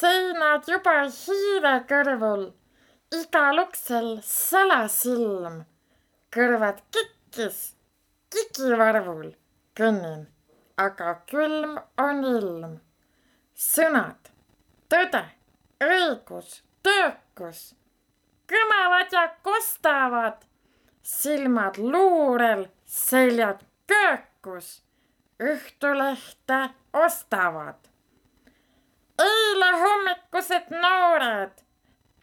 seinad juba hiire kõrvul, igal uksel salasilm, kõrvad kikkis, kikivarvul kõnnin, aga külm on ilm. sõnad, tõde, õigus, töökus kõmavad ja kostavad, silmad luurel, seljad köökus, Õhtulehte ostavad eile hommikused noored,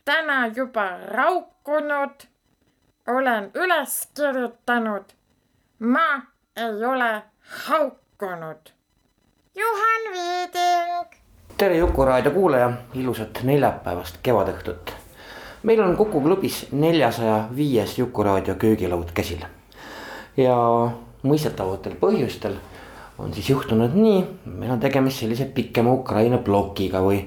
täna juba raukunud. olen üles kirjutanud. ma ei ole haukunud. Juhan Viiding. tere, Juku raadio kuulaja, ilusat neljapäevast kevadõhtut. meil on Kuku klubis neljasaja viies Juku raadio köögilaud käsil. ja mõistetavatel põhjustel on siis juhtunud nii, meil on tegemist sellise pikema Ukraina plokiga või,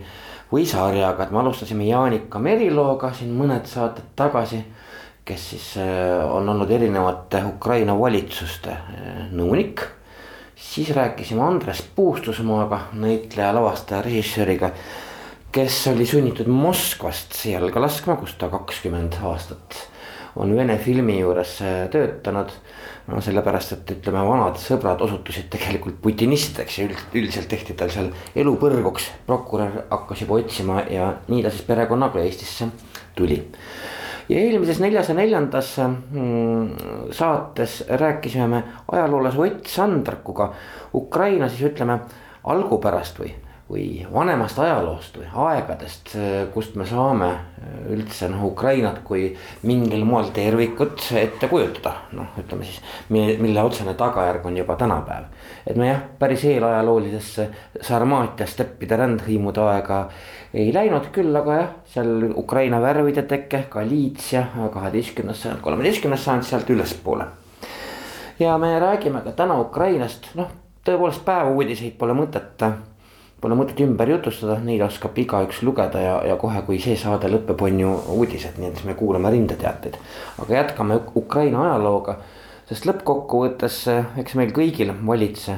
või sarjaga, et me alustasime Jaanika Merilooga siin mõned saated tagasi. kes siis äh, on olnud erinevate Ukraina valitsuste äh, nõunik. siis rääkisime Andres Puustusmaaga, näitleja, lavastaja, režissööriga. kes oli sunnitud Moskvast jalga laskma, kus ta kakskümmend aastat on Vene filmi juures äh, töötanud no sellepärast, et ütleme, vanad sõbrad osutusid tegelikult putinistideks ja üld, üldiselt tehti tal seal elu põrguks. prokurör hakkas juba otsima ja nii ta siis perekonnaga Eestisse tuli. ja eelmises neljasaja neljandas mm, saates rääkisime me ajaloolase Ott Sandrakuga Ukraina siis ütleme algupärast või või vanemast ajaloost või aegadest, kust me saame üldse noh Ukrainat kui mingil moel tervikut ette kujutada. noh, ütleme siis, mille otsene tagajärg on juba tänapäev. et me jah, päris eelajaloolistesse Sarmaatia steppide rändhõimude aega ei läinud küll, aga jah, seal Ukraina värvide teke, Galiitsia kaheteistkümnes sajand, kolmeteistkümnes sajand sealt ülespoole. ja me räägime ka täna Ukrainast, noh tõepoolest päevauudiseid pole mõtet Pole mõtet ümber jutustada, neid oskab igaüks lugeda ja, ja kohe, kui see saade lõpeb, on ju uudised, nii et siis me kuulame rindeteateid. aga jätkame Ukraina ajalooga, sest lõppkokkuvõttes, eks meil kõigil valitse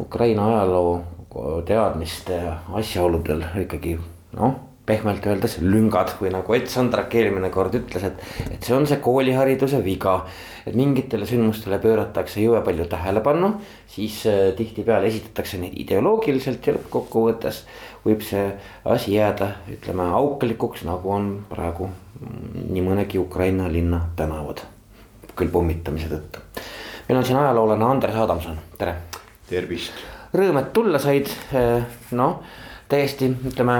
Ukraina ajaloo teadmiste asjaoludel ikkagi noh pehmelt öeldes lüngad või nagu Ed Sandrak eelmine kord ütles, et, et see on see koolihariduse viga. et mingitele sündmustele pööratakse jõue palju tähelepanu, siis äh, tihtipeale esitatakse neid ideoloogiliselt ja lõppkokkuvõttes võib see asi jääda, ütleme auklikuks, nagu on praegu mm, nii mõnegi Ukraina linna tänavad. küll pommitamise tõttu. meil on siin ajaloolane Andres Adamson, tere. tervist. Rõõm, et tulla said, äh, noh täiesti ütleme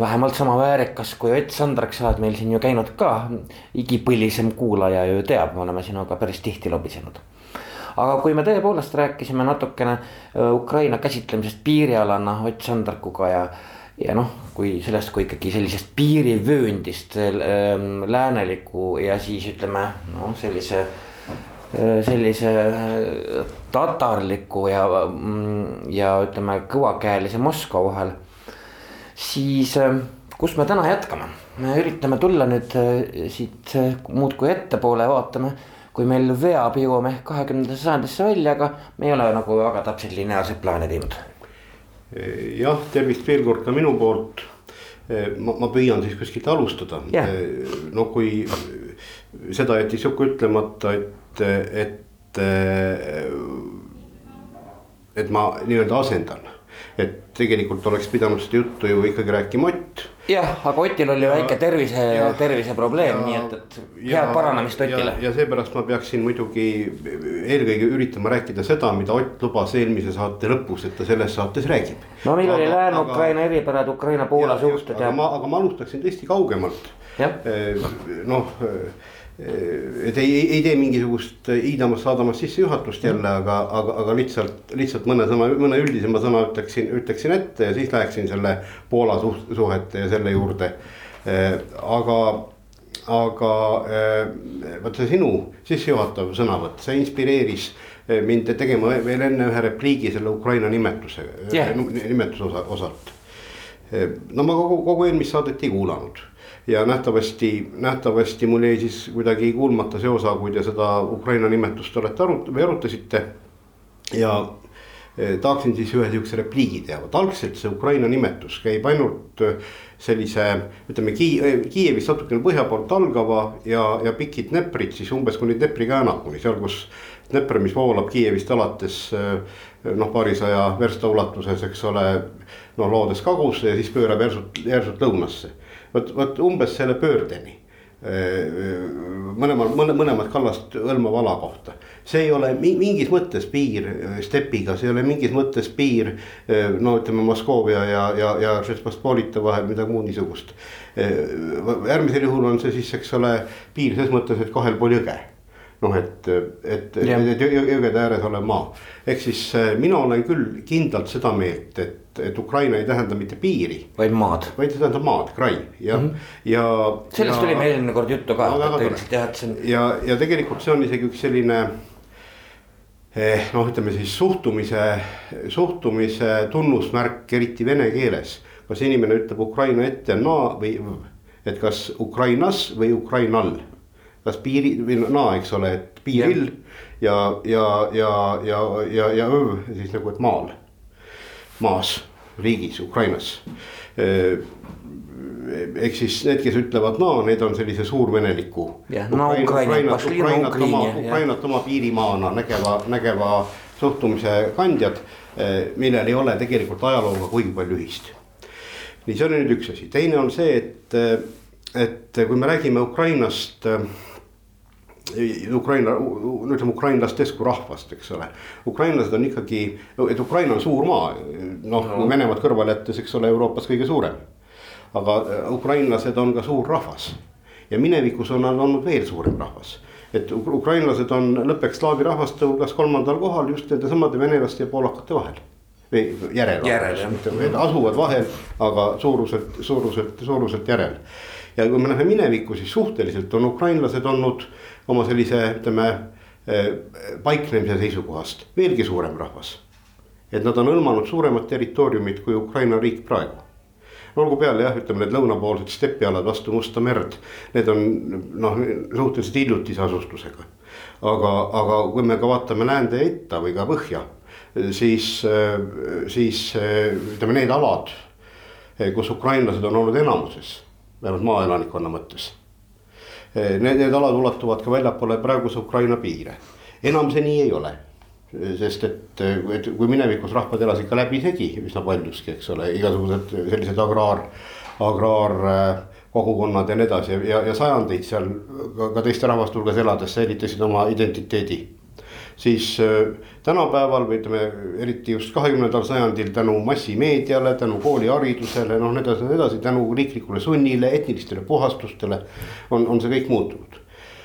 vähemalt sama väärikas kui Ott Sandrak, sa oled meil siin ju käinud ka. igipõlisem kuulaja ju teab, me oleme sinuga päris tihti lobisenud. aga kui me tõepoolest rääkisime natukene Ukraina käsitlemisest piirialana Ott Sandrakuga ja ja noh, kui sellest kui ikkagi sellisest piirivööndist lääneliku ja siis ütleme noh, sellise sellise tatarliku ja, mm, ja ütleme kõvakäelise Moskva vahel siis äh, kus me täna jätkame, me üritame tulla nüüd äh, siit äh, muudkui ettepoole, vaatame kui meil veab, jõuame ehk kahekümnendasse sajandisse välja, aga me ei ole nagu väga täpselt lineaarseid plaane teinud. jah, tervist veel kord ka minu poolt. ma, ma püüan siis kuskilt alustada yeah.. no kui seda jättis Juku ütlemata, et, et, et ma nii-öelda asendan et tegelikult oleks pidanud seda juttu ju ikkagi rääkima Ott. jah, aga Otil oli ja, väike tervise, terviseprobleem, nii et, et head paranemist Otile. ja seepärast ma peaksin muidugi eelkõige üritama rääkida seda, mida Ott lubas eelmise saate lõpus, et ta selles saates räägib. no meil aga, oli Lääne-Ukraina eripärad, Ukraina-Poola suhted ja. aga ma, aga ma alustaksin tõesti kaugemalt. noh et ei, ei, ei tee mingisugust iidamas-saadamas sissejuhatust jälle, aga, aga, aga lihtsalt, lihtsalt mõne sõna, mõne üldisema sõna ütleksin, ütleksin ette ja siis läheksin selle Poola suht-, suhete ja selle juurde. aga, aga vot see sinu sissejuhatav sõnavõtt, see inspireeris mind tegema veel enne ühe repliigi selle Ukraina nimetuse yeah., nimetuse osa, osalt. no ma kogu, kogu eelmist saadet ei kuulanud ja nähtavasti, nähtavasti mul jäi siis kuidagi kuulmata see osa, kui te seda Ukraina nimetust olete arut- või arutasite. ja eh, tahaksin siis ühe sihukese repliigi teha, vot algselt see Ukraina nimetus käib ainult eh, sellise, ütleme Ki-, eh, Kiievist natukene põhja poolt algava ja, ja pikid Dneprid siis umbes kuni Dnepri käänakuni, seal kus. Dnepr, mis voolab Kiievist alates noh, paarisaja versta ulatuses, eks ole. noh, loodes kagusse ja siis pöörab järsult, järsult lõunasse vot, vot umbes selle pöördeni mõlemal, mõne, mõlemat kallast hõlmava ala kohta. see ei ole mingis mõttes piir stepiga, see ei ole mingis mõttes piir no ütleme Moskoovia ja, ja, ja Žetšpospolita vahel midagi muud niisugust. äärmisel juhul on see siis, eks ole, piir ses mõttes, et kahel pool jõge noh, et, et, et jõgede ääres olev maa. ehk siis äh, mina olen küll kindlalt seda meelt, et, et Ukraina ei tähenda mitte piiri. vaid maad. vaid see tähendab maad, Krai ja mm, -hmm. ja. sellest ja, oli meil eelmine kord juttu ka. jah, et see on. ja, ja tegelikult see on isegi üks selline eh, noh, ütleme siis suhtumise, suhtumise tunnusmärk, eriti vene keeles. kas inimene ütleb Ukraina ette naa või, et kas Ukrainas või Ukrainal kas piiri või naa, eks ole, et piiril ja, ja, ja, ja, ja, ja öö siis nagu, et maal, maas, riigis, Ukrainas ehk siis need, kes ütlevad no, need on sellise suurveneliku. jah, no Ukraina, Ukraina, Ukrainat oma, Ukrainat oma piirimaana nägeva, nägeva suhtumise kandjad, millel ei ole tegelikult ajalooga kuigi palju ühist. nii, see oli nüüd üks asi, teine on see, et, et kui me räägime Ukrainast Ukraina, no ütleme ukrainlastest kui rahvast, eks ole. ukrainlased on ikkagi, et Ukraina on suur maa, noh no. Venemaad kõrvale jättes, eks ole, Euroopas kõige suurem. aga äh, ukrainlased on ka suur rahvas ja minevikus on nad olnud veel suurem rahvas. et ukrainlased on lõppeks slaavi rahvaste hulgas kolmandal kohal just nende samade venelaste ja poolakate vahel või järel, järel, järel, asuvad vahel, aga suuruselt, suuruselt, suuruselt järel. ja kui me läheme minevikku, siis suhteliselt on ukrainlased olnud äh, oma sellise, ütleme eh, paiknemise seisukohast veelgi suurem rahvas. et nad on hõlmanud suuremat territooriumit kui Ukraina riik praegu. olgu peale jah, ütleme need lõunapoolsed stepialad vastu Musta merd, need on noh, suhteliselt hiljutise asustusega. aga, aga kui me ka vaatame läände ja itta või ka põhja, siis, siis ütleme, need alad, kus ukrainlased on olnud enamuses, vähemalt maaelanikkonna mõttes need, need alad ulatuvad ka väljapoole praeguse Ukraina piire. enam see nii ei ole. sest et, et kui minevikus rahvad elasid ka läbisegi üsna paljuski, eks ole, igasugused sellised agraar, agraarkogukonnad ja nii edasi ja, ja sajandeid seal ka, ka teiste rahvaste hulgas elades säilitasid oma identiteedi siis äh, tänapäeval või ütleme, eriti just kahekümnendal sajandil tänu massimeediale, tänu kooliharidusele, noh, nii edasi, nii edasi, tänu riiklikule sunnile, etnilistele puhastustele on, on see kõik muutunud.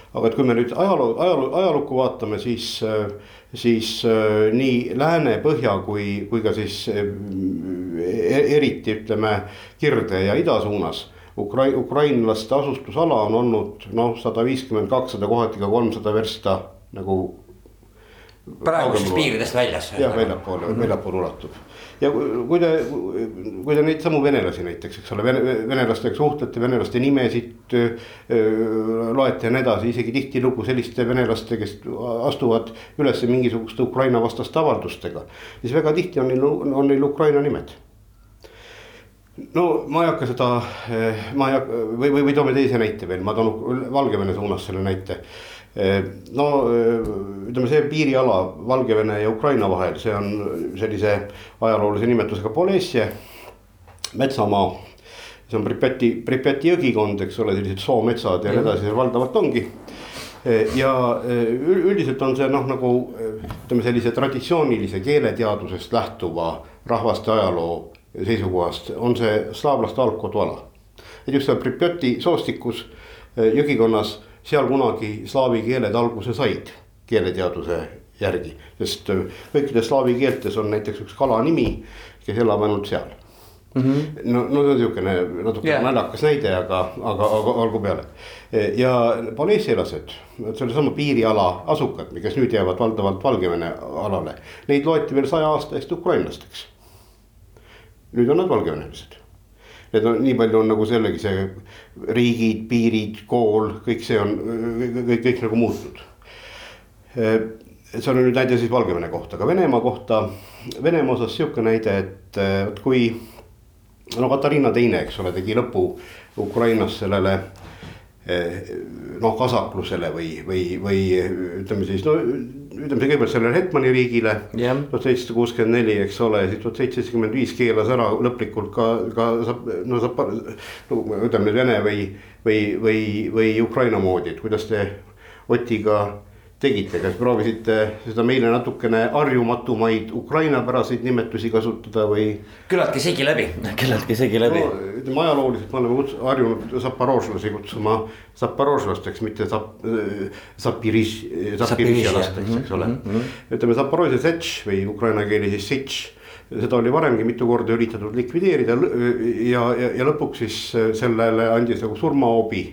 aga et kui me nüüd ajaloo, ajaloo, ajalukku vaatame, siis, äh, siis äh, nii lääne, põhja kui, kui ka siis eriti ütleme kirde ja ida suunas Ukra-, ukrainlaste asustusala on olnud noh, sada viiskümmend, kakssada, kohati ka kolmsada versta nagu praegusest piiridest väljas. jah, väljapoole mm -hmm., väljapoole ulatub. ja kui te, kui te neid samu venelasi näiteks, eks ole, vene, venelastega suhtlete, venelaste nimesid loete ja nii edasi, isegi tihtilugu selliste venelaste, kes astuvad üles mingisuguste Ukraina vastaste avaldustega. siis väga tihti on neil, on neil Ukraina nimed no ma ei hakka seda, ma ei hakka või, või, või toome teise näite veel, ma toon Valgevene suunas selle näite Eh, no eh, ütleme, see piiriala Valgevene ja Ukraina vahel, see on sellise ajaloolise nimetusega Polesje, metsamaa. see on Pripjati, Pripjati jõgikond, eks ole, sellised soometsad ja nii edasi, valdavalt ongi. Eh, ja üldiselt on see noh, nagu ütleme sellise traditsioonilise keeleteadusest lähtuva rahvaste ajaloo seisukohast on see slaavlaste algkoduala. et just seal Pripjati soostikus jõgikonnas seal kunagi slaavi keeled alguse said keeleteaduse järgi, sest kõikides slaavi keeltes on näiteks üks kala nimi, kes elab ainult seal mm. -hmm. no, no see on niisugune natuke yeah. naljakas näide, aga, aga, aga olgu peale. ja paleesialased, sellesama piiriala asukad, kes nüüd jäävad valdavalt Valgevene alale, neid loeti veel saja aasta eest ukrainlasteks. Nüüd on nad valgevenelased. Need on nii palju on nagu sellegi see riigid, piirid, kool, kõik see on kõik, kõik, kõik nagu muutnud see on nüüd näide siis Valgevene kohta, aga Venemaa kohta, Venemaa osas sihuke näide, et vot kui no Katariina teine, eks ole, tegi lõpu Ukrainas sellele eh, noh, kasaklusele või, või, või ütleme siis no ütleme kõigepealt sellele Hetmani riigile. tuhat seitsesada kuuskümmend neli, eks ole, siis tuhat seitsekümmend viis keelas ära lõplikult ka, ka no saab, no ütleme nüüd Vene või, või, või, või Ukraina moodi, et kuidas te Otiga tegite, kas proovisite seda meile natukene harjumatumaid Ukraina-päraseid nimetusi kasutada või? küllaltki segi läbi, küllaltki segi läbi no,. ütleme ajalooliselt me oleme harjunud zaporožlasi kutsuma zaporožlasteks, mitte zap-, zapiriš, zapirišjalasteks, eks ole mm. -hmm. ütleme Zaporožje setš või ukraina keeli siis sitš seda oli varemgi mitu korda üritatud likvideerida ja, ja, ja lõpuks siis sellele andis nagu surmaobi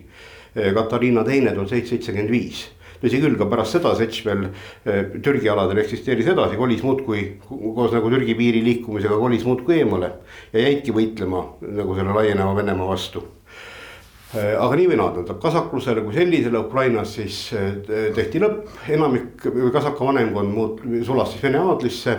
Katariina teine tuhat seitsekümmend viis tõsi küll, ka pärast seda Sech veel eh, Türgi aladel eksisteeris edasi, kolis muudkui koos nagu Türgi piiri liikumisega kolis muudkui eemale. ja jäidki võitlema nagu selle laieneva Venemaa vastu eh, aga nii või naa, tähendab kasaklusele kui sellisele Ukrainas siis eh, tehti lõpp, enamik kasaka vanemkond muut-, sulas siis Vene aadlisse.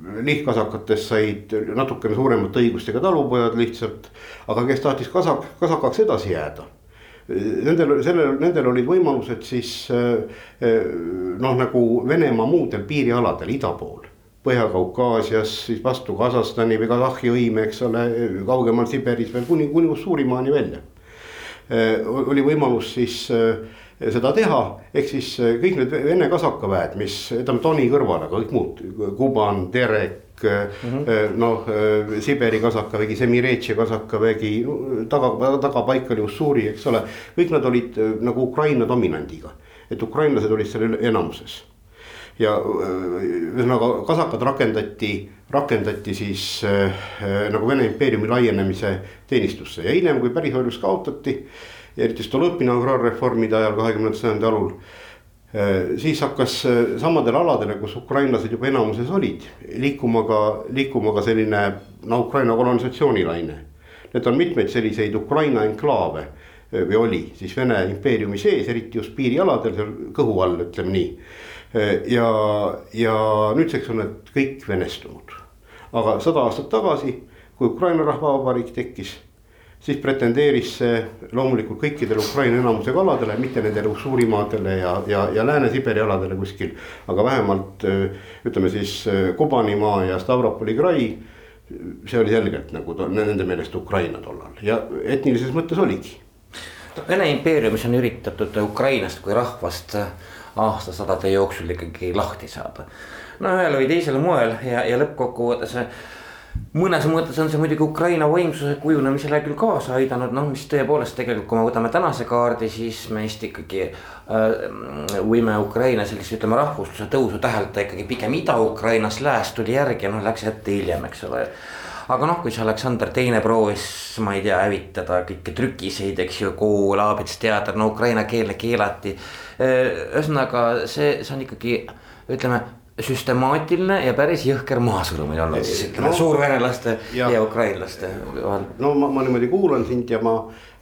lihtkasakatest said natukene suuremate õigustega talupojad lihtsalt, aga kes tahtis kasak, kasakaks edasi jääda Nendel, sellel, nendel olid võimalused siis eh, eh, noh, nagu Venemaa muudel piirialadel ida pool. Põhja-Kaukaasias, siis vastu Kasahstani või Kasahhi hõime, eks ole, kaugemal Siberis veel kuni, kuni Ussurimaani välja. Eh, oli võimalus siis seda teha, ehk siis kõik need vene kasakaväed, mis ütleme Toni kõrval, aga kõik muud, Kuban, Terek mm -hmm. noh Siberi kasakavägi, Semiretši kasakavägi, taga, tagapaik oli Ussuri, eks ole. kõik nad olid äh, nagu Ukraina dominandiga, et ukrainlased olid seal enamuses. ja ühesõnaga kasakad rakendati, rakendati siis äh, nagu Vene impeeriumi laienemise teenistusse ja hiljem, kui pärishoidlus kaotati. Eriti Stolepina agraarreformide ajal kahekümnenda sajandi alul Äh, siis hakkas äh, samadel aladel, kus ukrainlased juba enamuses olid, liikuma ka, liikuma ka selline no Ukraina kolonisatsioonilaine. Need on mitmeid selliseid Ukraina enklaave äh, või oli siis Vene impeeriumi sees, eriti just piirialadel seal kõhu all, ütleme nii. ja, ja nüüdseks on need kõik venestunud. aga sada aastat tagasi, kui Ukraina rahvavabariik tekkis siis pretendeeris see loomulikult kõikidele Ukraina enamusega aladele, mitte nendele Ussurimaadele ja, ja, ja Lääne-Siberi aladele kuskil. aga vähemalt ütleme siis Kubanimaa ja Stavropoli krai. see oli selgelt nagu nende meelest Ukraina tollal ja etnilises mõttes oligi. Vene impeeriumis on üritatud Ukrainast kui rahvast aastasadade jooksul ikkagi lahti saada. no ühel või teisel moel ja, ja lõppkokkuvõttes mõnes mõttes on see muidugi Ukraina võimsuse kujunemisele küll kaasa aidanud, noh, mis tõepoolest tegelikult, kui me võtame tänase kaardi, siis meist ikkagi äh, võime Ukraina sellise, ütleme rahvusluse tõusu täheldada ikkagi pigem Ida-Ukrainas, lääs tuli järgi ja noh, läks ette hiljem, eks ole aga noh, kui see Aleksander Teine proovis, ma ei tea, hävitada kõiki trükiseid, eks ju, kool, aabits, teater, no ukraina keelne keelati. Äh, ühesõnaga see, see on ikkagi ütleme süstemaatiline ja päris jõhker maasurumine olnud siis ütleme no, suurvenelaste ja, ja ukrainlaste vahel. no ma, ma niimoodi kuulan sind ja ma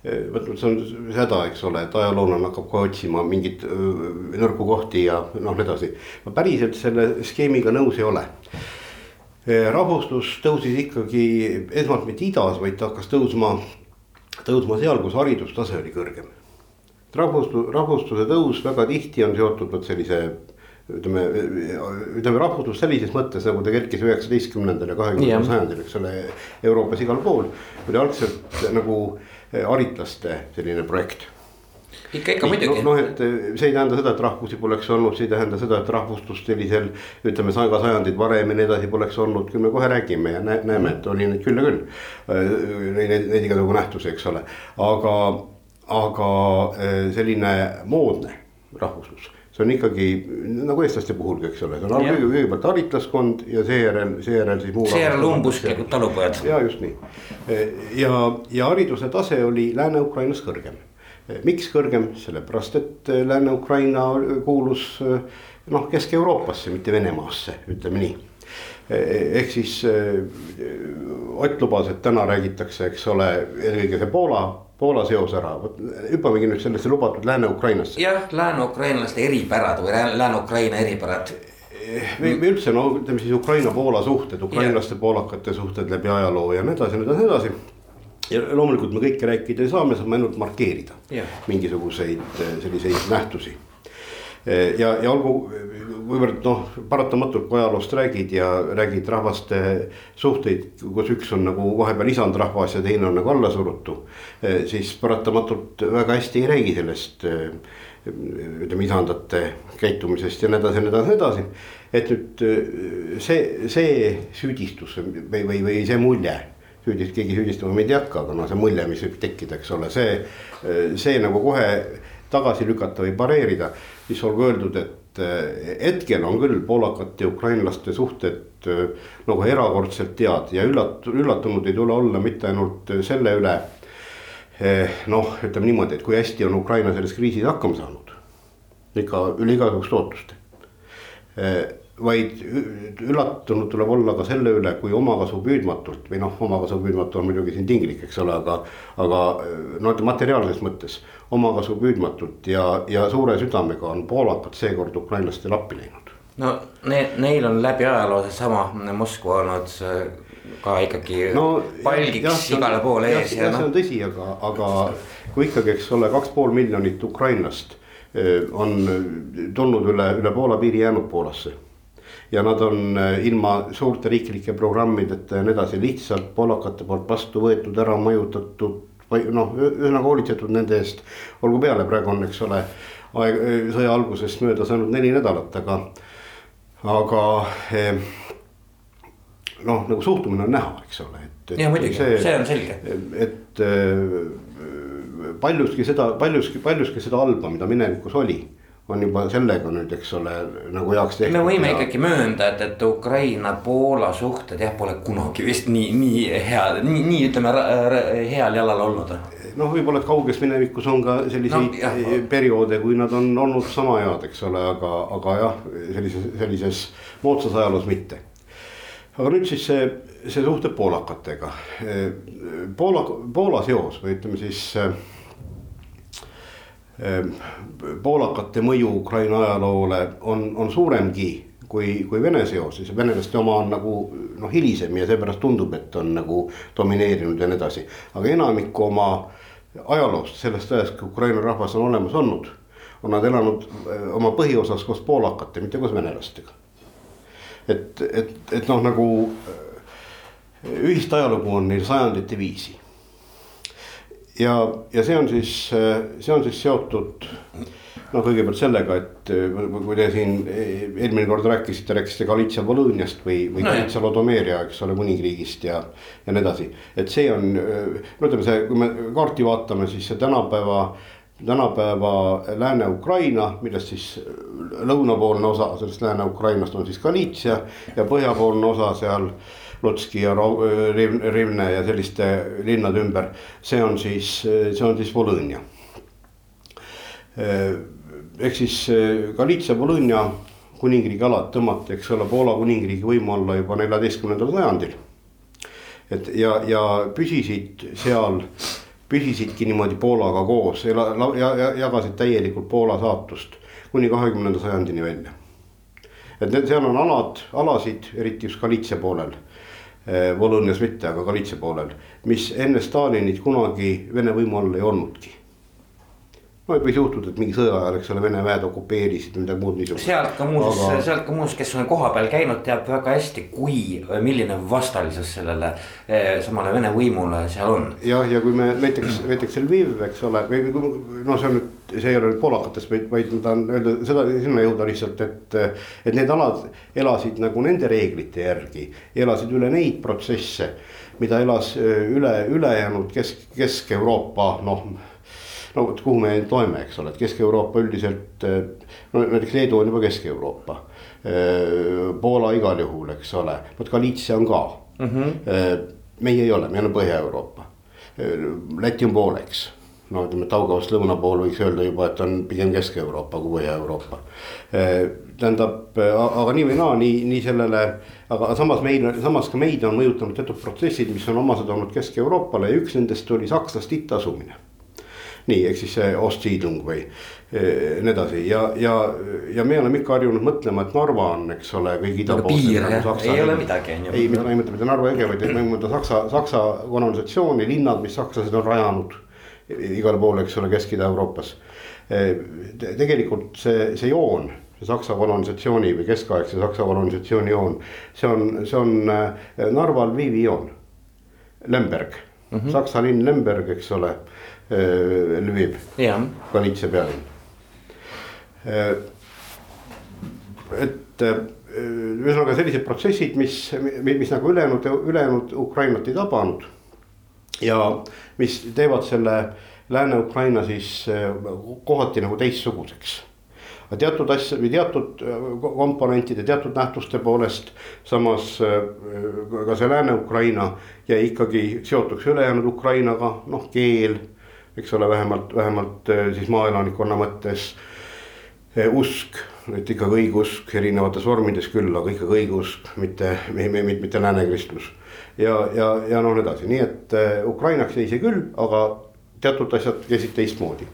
eh, vot see on seda, eks ole, et ajaloolane hakkab ka otsima mingeid nõrku kohti ja noh, edasi. ma päriselt selle skeemiga nõus ei ole. Eh, rahvustus tõusis ikkagi esmalt mitte idas, vaid ta hakkas tõusma, tõusma seal, kus haridustase oli kõrgem. rahvustus, rahvustuse tõus väga tihti on seotud vot sellise ütleme, ütleme rahvuslus sellises mõttes nagu ta kerkis üheksateistkümnendal ja kahekümnendal sajandil, eks ole, Euroopas igal pool. oli algselt nagu eh, haritlaste selline projekt ikka, ikka muidugi. noh, et eh, see ei tähenda seda, et rahvusi poleks olnud, see ei tähenda seda, et rahvuslust sellisel. ütleme ka sajandid varem ja nii edasi poleks olnud, küll me kohe räägime ja näeme, et oli neid küll ja küll. Eh, neid, neid igasugu nähtusi, eks ole, aga aga selline moodne rahvuslus see on ikkagi nagu eestlaste puhulgi, eks ole, see on kõige, kõigepealt haritlaskond ja seejärel, seejärel siis. seejärel umbusklikud talupojad. ja just nii ja, ja hariduse tase oli Lääne-Ukrainas kõrgem. miks kõrgem, sellepärast et Lääne-Ukraina kuulus noh, Kesk-Euroopasse, mitte Venemaasse, ütleme nii ehk siis Ott lubas, et täna räägitakse, eks ole, eelkõige see Poola Poola seos ära, vot hüppamegi nüüd sellesse lubatud Lääne-Ukrainasse. jah, lääne-ukrainlaste eripärad või Lääne-Ukraina eripärad. või, või üldse no ütleme siis Ukraina-Poola suhted, ukrainlaste-poolakate suhted läbi ajaloo ja nii edasi ja nii edasi, nii edasi. ja loomulikult me kõike rääkida ei saa, me saame ainult markeerida ja. mingisuguseid selliseid nähtusi ja, ja olgu, kuivõrd noh, paratamatult kui ajaloost räägid ja räägid rahvaste suhteid, kus üks on nagu vahepeal isandrahvas ja teine on nagu allasurutu. siis paratamatult väga hästi ei räägi sellest ütleme isandate käitumisest ja nii edasi nii edasi, nii edasi. et nüüd see, see süüdistus või, või, või see mulje süüdist-, keegi süüdistama meid ei hakka, aga noh, see mulje, mis võib tekkida, eks ole, see, see nagu kohe tagasi lükata või pareerida siis olgu öeldud, et eh, hetkel on küll poolakate ja ukrainlaste suhted eh, nagu erakordselt head ja üllat-, üllatunud ei tule olla mitte ainult selle üle. Eh, noh, ütleme niimoodi, et kui hästi on Ukraina selles kriisis hakkama saanud. ikka üle igasuguste ootuste vaid üllatunud tuleb olla ka selle üle, kui omakasu püüdmatult või noh, omakasu püüdmatu on muidugi siin tinglik, eks ole, aga. aga no materiaalses mõttes omakasu püüdmatult ja, ja suure südamega on poolakad seekord ukrainlastele appi läinud. no ne, neil on läbi ajaloo seesama Moskva olnud ka ikkagi no, palgiks jah, igale poole ees. jah, see on tõsi, aga, aga kui ikkagi, eks ole, kaks pool miljonit ukrainlast on tulnud üle, üle Poola piiri jäänud Poolasse ja nad on äh, ilma suurte riiklike programmideta ja nii edasi lihtsalt poolakate poolt vastu võetud, ära mõjutatud. või noh, ühesõnaga hoolitsetud nende eest, olgu peale, praegu on, eks ole, aeg sõja algusest möödas ainult neli nädalat, aga, aga eh, noh, nagu suhtumine on näha, eks ole, et. ja muidugi, see on selge. et paljuski seda, paljuski, paljuski seda halba, mida minevikus oli on juba sellega nüüd, eks ole, nagu heaks tehtud. me võime ja... ikkagi möönda, et, et Ukraina-Poola suhted jah, pole kunagi vist nii, nii head, nii, nii ütleme heal jalal olnud. noh, võib-olla, kauges minevikus on ka selliseid no, jah. perioode, kui nad on olnud sama head, eks ole, aga, aga jah, sellises, sellises moodsas ajaloos mitte. aga nüüd siis see, see suhted poolakatega. Poola, Poola seos või ütleme siis poolakate mõju Ukraina ajaloole on, on suuremgi kui, kui Vene seoses, venelaste oma on nagu noh, hilisem ja seepärast tundub, et on nagu domineerinud ja nii edasi. aga enamikku oma ajaloost, sellest ajast, kui Ukraina rahvas on olemas olnud, on nad elanud eh, oma põhiosas koos poolakate, mitte koos venelastega. et, et, et noh, nagu eh, ühist ajalugu on neil sajandite viisi ja, ja see on siis, see on siis seotud noh, kõigepealt sellega, et kui te siin eelmine kord rääkisite, rääkisite Galitsia Volõniast või, või no, Galitsia Lodomeeria, eks ole, kuningriigist ja. ja nii edasi, et see on, no ütleme see, kui me kaarti vaatame, siis see tänapäeva tänapäeva Lääne-Ukraina, millest siis lõunapoolne osa sellest Lääne-Ukrainast on siis Galitsia ja põhjapoolne osa seal Lotski ja Rivne ja selliste linnade ümber. see on siis, see on siis Volõnia. ehk siis Galitsia Volõnia kuningriigi alad tõmmati, eks ole, Poola kuningriigi võimu alla juba neljateistkümnendal sajandil. et ja, ja püsisid seal, püsisidki niimoodi Poolaga koos ja, ja, ja jagasid täielikult Poola saatust kuni kahekümnenda sajandini välja. et need, seal on alad, alasid, eriti just Galitsia poolel Volõnias mitte, aga Galitsia poolel, mis enne Stalinit kunagi Vene võimu all ei olnudki no võis juhtuda, et mingi sõja ajal, eks ole, Vene väed okupeerisid midagi muud niisugust. sealt ka muuseas Aga..., sealt ka muuseas, kes on kohapeal käinud, teab väga hästi, kui, milline vastalisus sellele eh, samale Vene võimule seal on. jah, ja kui me näiteks, näiteks Lviv, eks ole, või no see on nüüd, see ei ole nüüd poolakatest, vaid, vaid ma tahan öelda seda, sinna jõuda lihtsalt, et. et need alad elasid nagu nende reeglite järgi, elasid üle neid protsesse, mida elas üle, ülejäänud Kesk, Kesk-Euroopa noh no vot, kuhu me loeme, eks ole, et Kesk-Euroopa üldiselt. no näiteks Leedu on juba Kesk-Euroopa. Poola igal juhul, eks ole, vot Galiitsia on ka mm. -hmm. meie ei ole, me oleme Põhja-Euroopa. Läti on pooleks no ütleme, Taugavast lõuna pool võiks öelda juba, et on pigem Kesk-Euroopa kui Põhja-Euroopa. tähendab, aga nii või naa, nii, nii sellele, aga samas meil, samas ka meid on mõjutanud teatud protsessid, mis on omased olnud Kesk-Euroopale ja üks nendest oli sakslaste ittasumine. Nii, ehk siis see Ostsiidlung või eh, nii edasi ja, ja, ja me oleme ikka harjunud mõtlema, et Narva on, eks ole, kõige idapoolsem nagu. ei ole midagi, on ju. ei, ma ei mõtle mitte Narva jõge, vaid ma mõtlen Saksa, Saksa kolonisatsiooni, linnad, mis sakslased on rajanud igale poole, eks ole, Kesk-Ida-Euroopas. tegelikult see, see joon, Saksa kolonisatsiooni või keskaegse Saksa kolonisatsiooni joon, see on, see on äh, Narva Lvivi joon. Lemberg mm, -hmm. Saksa linn Lemberg, eks ole, Lviv, Galiitsia pealinn. Äh, et ühesõnaga sellised protsessid, mis, mis, nagu ülejäänud, ülejäänud Ukrainat ei tabanud ja mis teevad selle Lääne-Ukraina siis kohati nagu teistsuguseks teatud asja või teatud komponentide, teatud nähtuste poolest. samas ka see Lääne-Ukraina jäi ikkagi seotuks ülejäänud Ukrainaga, noh keel, eks ole, vähemalt, vähemalt siis maaelanikkonna mõttes. usk, et ikkagi õigeusk erinevates vormides küll, aga ikkagi õigeusk, mitte, mitte, mitte lääne kristlus ja, ja, ja noh, nii edasi, nii et äh, Ukrainaks jäi see küll, aga teatud asjad käisid teistmoodi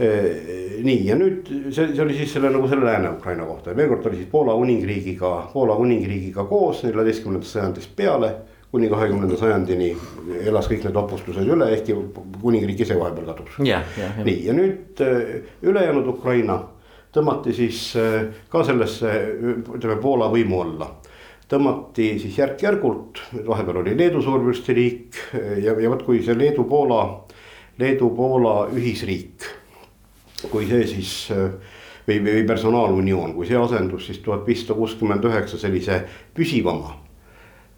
nii ja nüüd see, see oli siis selle nagu selle Lääne-Ukraina kohta ja veel kord oli siis Poola kuningriigiga, Poola kuningriigiga koos neljateistkümnendast sajandist peale. Kuni kahekümnenda sajandini elas kõik need vapustused üle, ehkki kuningriik ise vahepeal kadus yeah,. Yeah, nii ja nüüd äh, ülejäänud Ukraina tõmmati siis ka sellesse ütleme Poola võimu alla tõmmati siis järk-järgult, vahepeal oli Leedu suurvürstiriik ja, ja vot kui see Leedu-Poola, Leedu-Poola ühisriik. kui see siis või, või personaalunioon, kui see asendus siis tuhat viissada kuuskümmend üheksa sellise püsivama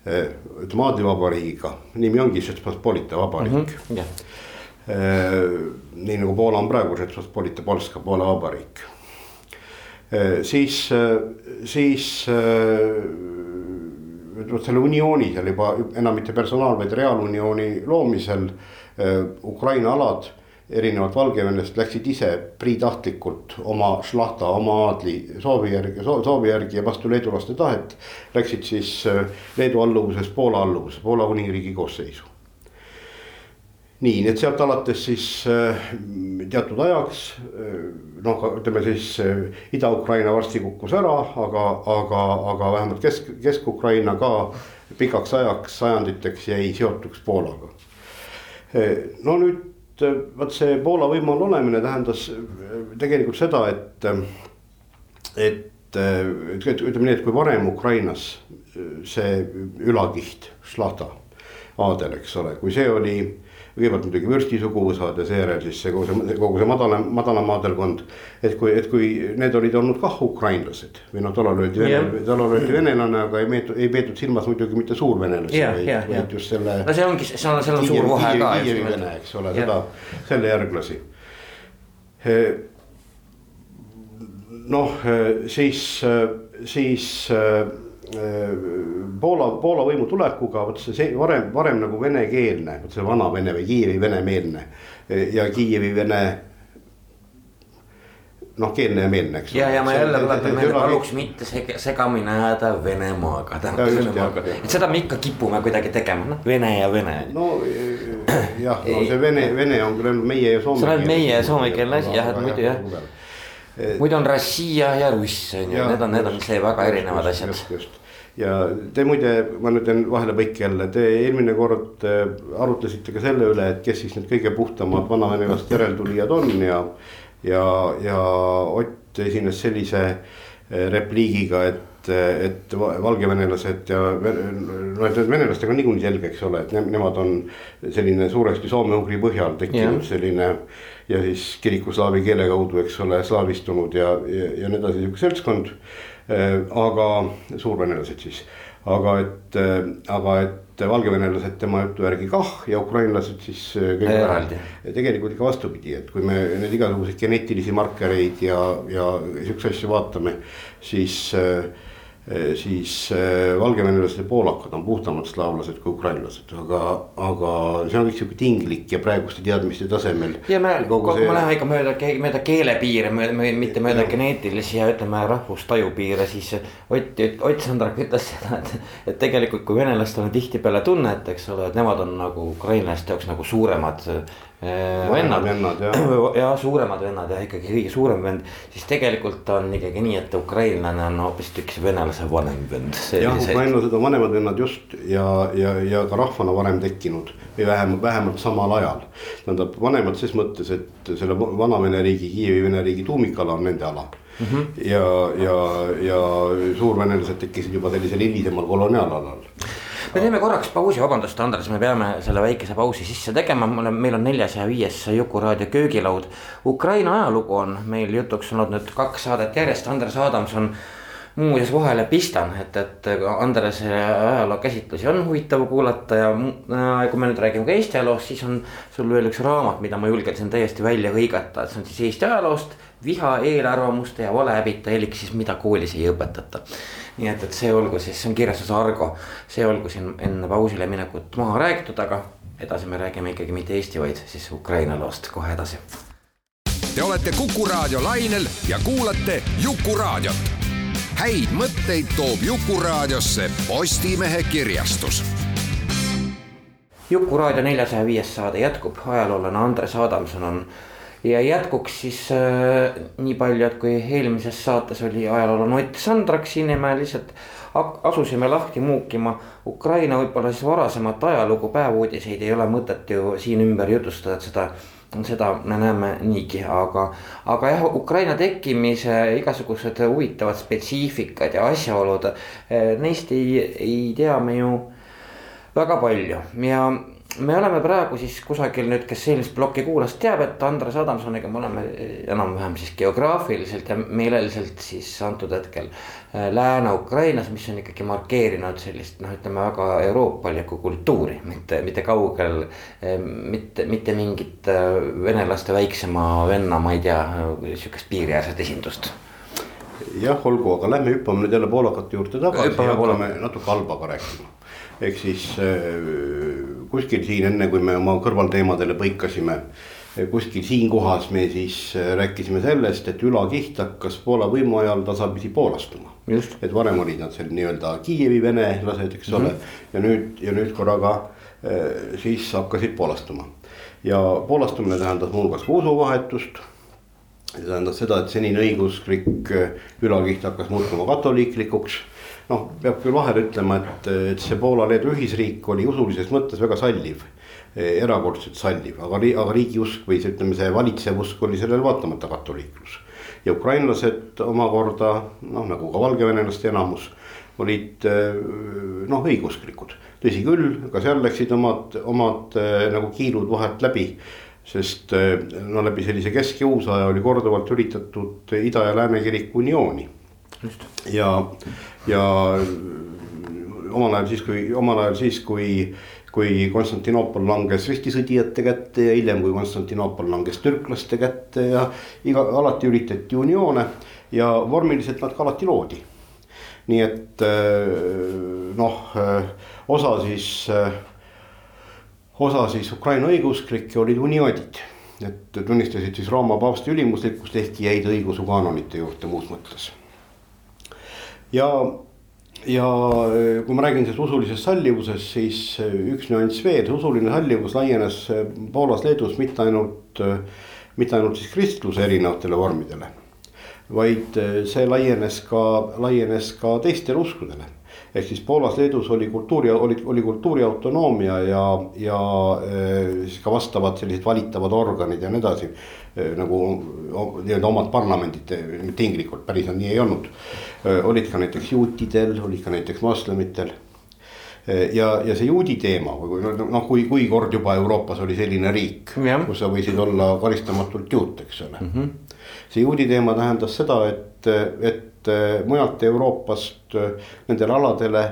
ütleme aadlivabariigiga, nimi ongi Žetspospolita vabariik mm. -hmm, yeah. nii nagu Poola on praegu Žetspospolita Polska, Poola vabariik. siis, siis vot selle uniooni seal juba enam mitte personaal, vaid reaaluniooni loomisel Ukraina alad erinevalt Valgevenest läksid ise priitahtlikult oma šlahta, oma aadli soovi järgi, soovi järgi ja vastu leedulaste tahet. Läksid siis äh, Leedu alluvusest Poola alluvusse, Poola kuningriigi koosseisu nii, nii et sealt alates siis äh, teatud ajaks äh, noh, ütleme siis Ida-Ukraina varsti kukkus ära, aga, aga, aga vähemalt kesk, Kesk-Ukraina ka pikaks ajaks, sajanditeks jäi seotuks Poolaga. no nüüd vot see Poola võimu all olemine tähendas tegelikult seda, et, et ütleme nii, et kui varem Ukrainas see ülakiht, šlahta, aadel, eks ole, kui see oli kõigepealt muidugi vürsti suguvõsad ja seejärel siis see kogu see, kogu see madalam, madalam maadelkond. et kui, et kui need olid olnud kah ukrainlased või noh, tollal öeldi yeah., tollal öeldi venelane, aga ei meetud, ei peetud silmas muidugi mitte suurvenelasi yeah,. vaid yeah,, vaid just selle. no see ongi, seal on, seal on suur vahe ka. Kiievi vene, eks ole seda, selle järglasi. noh, siis, siis Poola, Poola võimu tulekuga, vot see, varem, varem nagu venekeelne, vot see vana vene või Kiievi venemeelne ja Kiievi vene noh, keelne ja meelne, eks. ja, ja ma jälle tuletan meelde, paluks mitte seg segamini ajada Venemaaga, Venemaaga, et seda me ikka kipume kuidagi tegema, noh, Vene ja Vene. no jah, no see Vene, Vene on küll ainult meie ja soome. see on meie ja soomekeelne asi jah, et muidu jah muidu on Rossija ja Russ on ju, need on, need on see väga erinevad asjad. just, just ja te muide, ma nüüd teen vahelepõike jälle, te eelmine kord äh, arutlesite ka selle üle, et kes siis need kõige puhtamad vanavenelaste järeltulijad on ja. ja, ja Ott esines sellise äh, repliigiga, et, et valgevenelased ja no et venelastega on niikuinii selge, eks ole, et ne, nemad on selline suuresti soome-ugri põhjal tekkinud yeah. selline. ja siis kirikuslaavi keele kaudu, eks ole, slaavistunud ja, ja, ja nii edasi, sihuke seltskond Äh, aga suurvenelased siis, aga et, aga et valgevenelased tema jutu järgi kah ja ukrainlased siis kõik eraldi. tegelikult ikka vastupidi, et kui me neid igasuguseid geneetilisi markereid ja, ja siukseid asju vaatame, siis äh, siis valgevenelased ja poolakad on puhtamad slaavlased kui ukrainlased, aga, aga see on kõik sihuke tinglik ja praeguste teadmiste tasemel. ja me, kui see... me läheme ikka mööda, mööda keelepiire, mitte mööda geneetilisi ja ütleme rahvustaju piire, siis. Ott, Ott Sandrak ütles seda, et, et tegelikult kui venelastel on tihtipeale tunne, et eks ole, et nemad on nagu ukrainlaste jaoks nagu suuremad vennad, vennad ja. ja suuremad vennad ja ikkagi kõige suurem vend. siis tegelikult on ikkagi nii, et ukrainlane on hoopistükkis venelase vanem vend. jah, ukrainlased on vanemad vennad just ja, ja, ja ka rahvana varem tekkinud või vähemalt, vähemalt samal ajal. tähendab vanemad ses mõttes, et selle Vana-Vene riigi, Kiievi Vene riigi tuumikala on nende ala mm. -hmm. ja, ja, ja suurvenelased tekkisid juba sellisel hilisemal koloniaalalal me teeme korraks pausi, vabandust, Andres, me peame selle väikese pausi sisse tegema, meil on neljas ja viies Jukuraadio köögilaud. Ukraina ajalugu on meil jutuks olnud nüüd kaks saadet järjest, Andres Adamson muuseas vahele pistan, et, et Andrese ajaloo käsitlusi on huvitav kuulata ja kui me nüüd räägime ka Eesti ajaloost, siis on sul veel üks raamat, mida ma julgeksin täiesti välja hõigata, et see on siis Eesti ajaloost. viha, eelarvamuste ja valehäbita elik siis, mida koolis ei õpetata nii et, et see olgu siis, see on kirjastus Argo, see olgu siin enne pausile minekut maha räägitud, aga edasi me räägime ikkagi mitte Eesti, vaid siis Ukraina loost kohe edasi. Te olete Kuku raadio lainel ja kuulate Jukuraadiot. häid mõtteid toob Jukuraadiosse Postimehe kirjastus Jukuraadio neljasaja viies saade jätkub, ajaloolane Andres Adamson on ja jätkuks siis äh, nii palju, et kui eelmises saates oli ajaloolane Ott Sandrak siin lihtsalt asusime lahti muukima Ukraina võib-olla siis varasemat ajalugu, päevuudiseid ei ole mõtet ju siin ümber jutustada, et seda seda me näeme niigi, aga, aga jah, Ukraina tekkimise igasugused huvitavad spetsiifikad ja asjaolud, äh, neist ei, ei tea me ju väga palju. Ja me oleme praegu siis kusagil nüüd, kes eelmist plokki kuulas, teab, et Andres Adamsoniga me oleme enam-vähem siis geograafiliselt ja meeleliselt siis antud hetkel äh, Lääne-Ukrainas, mis on ikkagi markeerinud sellist noh, ütleme väga euroopalikku kultuuri, mitte, mitte kaugel. Äh, mitte, mitte mingit venelaste väiksema venna, ma ei tea, sihukest piiriäärset esindust jah, olgu, aga lähme hüppame nüüd jälle poolakate juurde tagasi ja hakkame natuke halba ka rääkima ehk siis äh, kuskil siin enne, kui me oma kõrvalteemadele põikasime. kuskil siin kohas me siis äh, rääkisime sellest, et Ülakiht hakkas Poola võimu ajal tasapisi poolastuma. et varem olid nad seal nii-öelda Kiievi venelased, eks ole mm, -hmm. ja nüüd ja nüüd korraga äh, siis hakkasid poolastuma. ja poolastumine tähendas muuhulgas ka usuvahetust see tähendas seda, et senine õigeusklik Ülakiht hakkas muutuma katoliiklikuks noh, peab küll vahele ütlema, et, et see Poola-Leedu ühisriik oli usulises mõttes väga salliv. erakordselt salliv, aga, aga riigiusk või see, ütleme, see valitsev usk oli sellele vaatamata katoliiklus. ja ukrainlased omakorda noh, nagu ka valgevenelaste enamus olid noh, õigeusklikud. tõsi küll, ka seal läksid omad, omad nagu kiilud vahelt läbi sest no läbi sellise kesk- ja uusaja oli korduvalt üritatud ida ja lääne kiriku uniooni ja, ja omal ajal siis, kui omal ajal siis, kui, kui Konstantinoopol langes ristisõdijate kätte ja hiljem, kui Konstantinoopol langes türklaste kätte ja iga, alati üritati unioone ja vormiliselt nad ka alati loodi. nii et äh, noh, äh, osa siis, äh, osa siis Ukraina õigeusklikke olid uniodid et tunnistasid siis Rooma paavsti ülimuslikkust, ehkki jäid õigeusu kaanonite juurde muus mõttes ja, ja äh, kui ma räägin sellest usulisest sallivusest, siis äh, üks nüanss veel, see usuline sallivus laienes äh, Poolas, Leedus mitte ainult, mitte ainult siis kristluse erinevatele vormidele. vaid see laienes ka, laienes ka teistele uskudele ehk siis Poolas, Leedus oli kultuuri, oli, oli kultuuriautonoomia ja, ja siis ka vastavad sellised valitavad organid ja nii edasi. nagu nii-öelda omad parlamendid, tinglikult päris nii ei olnud. Olid ka näiteks juutidel, olid ka näiteks moslemitel ja, ja see juudi teema noh, kui, kui kord juba Euroopas oli selline riik, kus sa võisid olla karistamatult juut, eks ole mm. -hmm. see juudi teema tähendas seda, et, et mujalt Euroopast nendele aladele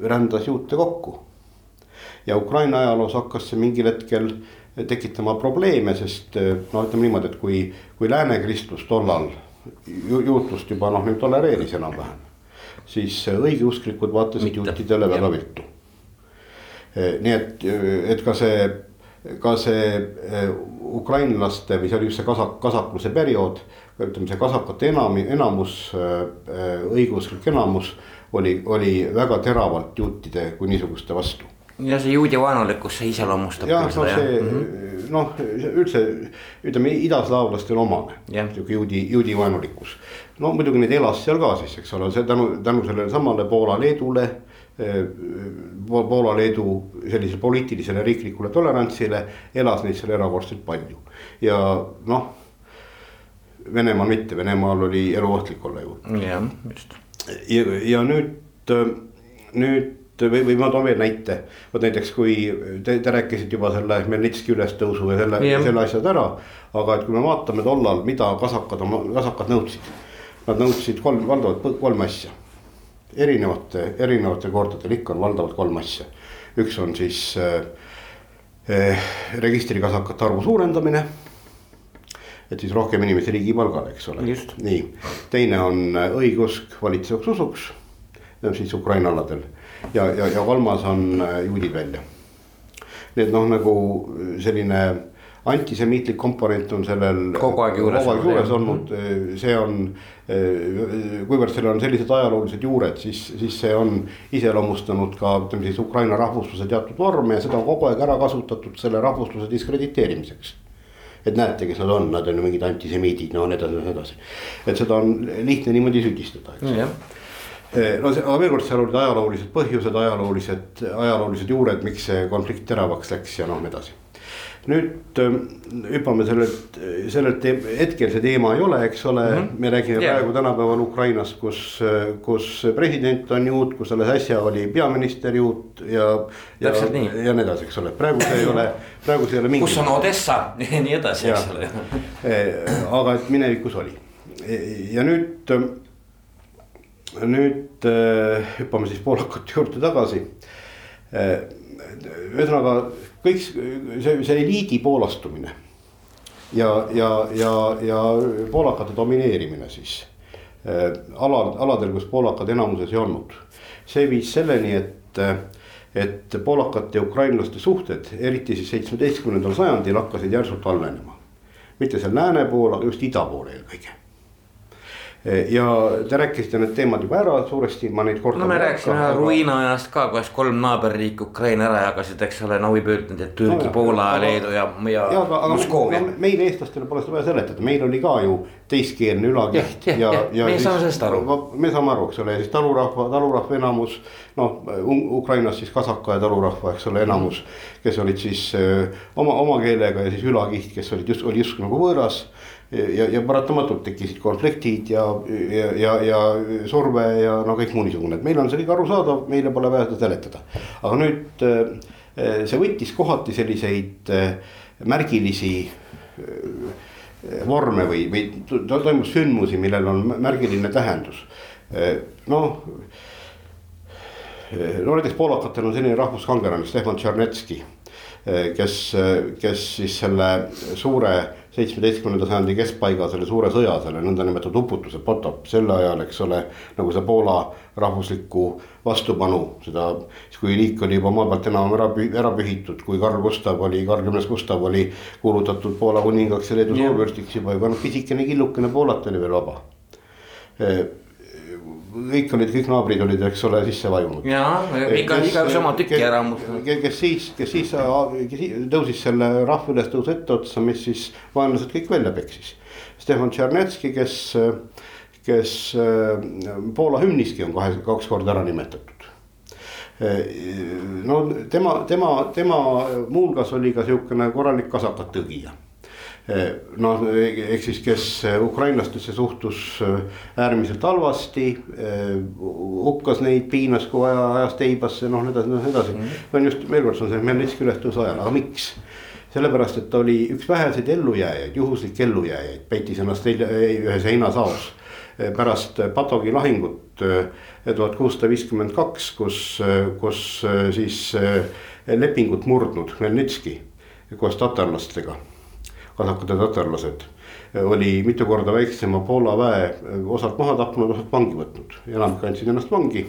rändas juute kokku. ja Ukraina ajaloos hakkas see mingil hetkel tekitama probleeme, sest noh, ütleme niimoodi, et kui, kui lääne kristlus tollal juutlust juba noh, nüüd tolereeris enam-vähem. siis õigeusklikud vaatasid juutidele väga viltu. nii et, et ka see, ka see ukrainlaste või see oli just see kasak, kasakluse periood. ütleme, see kasakate enam, enamus, õigeusklik enamus oli, oli väga teravalt juutide kui niisuguste vastu ja see juudi vaenulikkus, see iseloomustab. jah, no see mm -hmm. Noh, üldse ütleme idaslaavlastel omane, sihuke juudi, juudi vaenulikkus. no muidugi neid elas seal ka siis, eks ole, see tänu, tänu sellele samale Poola-Leedule. Eh, Poola-Leedu sellisele poliitilisele riiklikule tolerantsile elas neid seal erakordselt palju ja noh. Venemaal mitte, Venemaal oli eluohtlik olla ju. jah, just. ja, ja nüüd, nüüd või, või ma toon veel näite. vot näiteks kui te, te rääkisite juba selle Melnitski ülestõusu ja selle, selle asjad ära. aga et kui me vaatame tollal, mida kasakad kasakad nõudsid. Nad nõudsid kolm, valdavalt kolme asja. erinevate, erinevatel kordadel ikka on valdavalt kolm asja. üks on siis äh, eh, registrikasakate arvu suurendamine et siis rohkem inimesi riigi palgale, eks ole. nii, teine on õigeusk valitsevaks usuks, siis Ukraina aladel ja, ja, ja kolmas on äh, juudid välja. nii et noh, nagu selline antisemiitlik komponent on sellel. kogu aeg juures, kogu aeg juures olnud, see on, äh, kuivõrd sellel on sellised ajaloolised juured, siis, siis see on iseloomustanud ka ütleme siis Ukraina rahvusluse teatud vorme ja seda on kogu aeg ära kasutatud selle rahvusluse diskrediteerimiseks et näete, kes nad on, nad on ju mingid antisemiidid, no nii edasi, nii edasi. et seda on lihtne niimoodi süüdistada, eks mm no see, aga veel kord, seal olid ajaloolised põhjused, ajaloolised, ajaloolised juured, miks see konflikt teravaks läks ja noh, nii edasi. nüüd ähm, hüppame sellelt, sellelt hetkel see teema ei ole, eks ole mm, -hmm. me räägime yeah. praegu tänapäeval Ukrainast, kus, kus president on juut, kus alles äsja oli peaminister juut ja. ja, ja nii edasi, eks ole, praegu see ei ole, praegu see ei ole mingi. kus on Odessa ja nii edasi, eks ole. Eh, aga et minevikus oli ja nüüd ähm, nüüd äh, hüppame siis poolakate juurde tagasi. Äh, ühesõnaga kõik see, see eliidi poolastumine ja, ja, ja, ja poolakate domineerimine siis äh, alal, aladel, kus poolakad enamuses ei olnud. see viis selleni, et, et poolakate ja ukrainlaste suhted, eriti siis seitsmeteistkümnendal sajandil hakkasid järsult halvenema. mitte seal lääne pool, aga just ida pool eelkõige ja te rääkisite need teemad juba ära suuresti, ma neid kordama no me rääkisime ühe ruina ajast ka, kuidas kolm naaberriiki Ukraina ära jagasid, eks ole, Navi pöördnud, et Türgi no,, Poola, Leedu ja, ja, ja Moskoovia. meil, eestlastele pole seda vaja seletada, meil oli ka ju teiskeelne ülakiht. ja, ja, ja, ja me saame sellest aru. me saame aru, eks ole, siis talurahva, talurahva enamus. noh, Ukrainas siis kasaka ja talurahva, eks ole, enamus, kes olid siis öö, oma, oma keelega ja siis ülakiht, kes olid just, oli justkui nagu võõras ja, ja paratamatult tekkisid konfliktid ja, ja, ja, ja surve ja no kõik muu niisugune, et meil on see kõik arusaadav, meile pole vaja seda seletada. aga nüüd äh, see võttis kohati selliseid äh, märgilisi äh, vorme või, või toimus sündmusi, millel on märgiline tähendus. noh, no näiteks poolakatel on selline rahvuskangelane Stefan Tšernetski, kes, kes siis selle suure seitsmeteistkümnenda sajandi keskpaiga selle suure sõja, selle nõndanimetatud uputuse Potop, sel ajal, eks ole. nagu see Poola rahvuslikku vastupanu, seda, siis kui riik oli juba maa pealt enam ära, ära pühitud, kui Karl Gustav oli, Karl Kümnes Gustav oli kuulutatud Poola kuningaks ja Leedu suurvürstiks juba, juba noh pisikene killukene Poolat oli veel vaba kõik olid, kõik naabrid olid, eks ole, sisse vajunud. ja, ikka igaüks oma tükki ära ammutanud. kes siis, kes siis tõusis selle rahva ülestõusu etteotsa, mis siis vaenlased kõik välja peksis. Stefan Tšernetski, kes, kes Poola hümniski on kahe, kaks korda ära nimetatud no tema, tema, tema muuhulgas oli ka sihukene korralik kasakat tõgija noh, ehk siis, kes ukrainlastesse suhtus äh, äärmiselt halvasti. Hukkas neid, piinas, kui vaja, ajas teibasse, noh, nii edasi, noh, nii edasi mm. -hmm. on just veel kord, see on see Hmelnitski ülestõusu ajal, aga miks? sellepärast, et ta oli üks väheseid ellujääjaid, juhuslikke ellujääjaid, peitis ennast ühes heinasaos pärast Patogi lahingut tuhat kuussada viiskümmend kaks, kus, kus siis lepingut murdnud Hmelnitski koos tatarlastega, kasakud ja tatarlased oli mitu korda väiksema Poola väe osalt maha tapnud, osalt vangi võtnud, enamik andsid ennast vangi.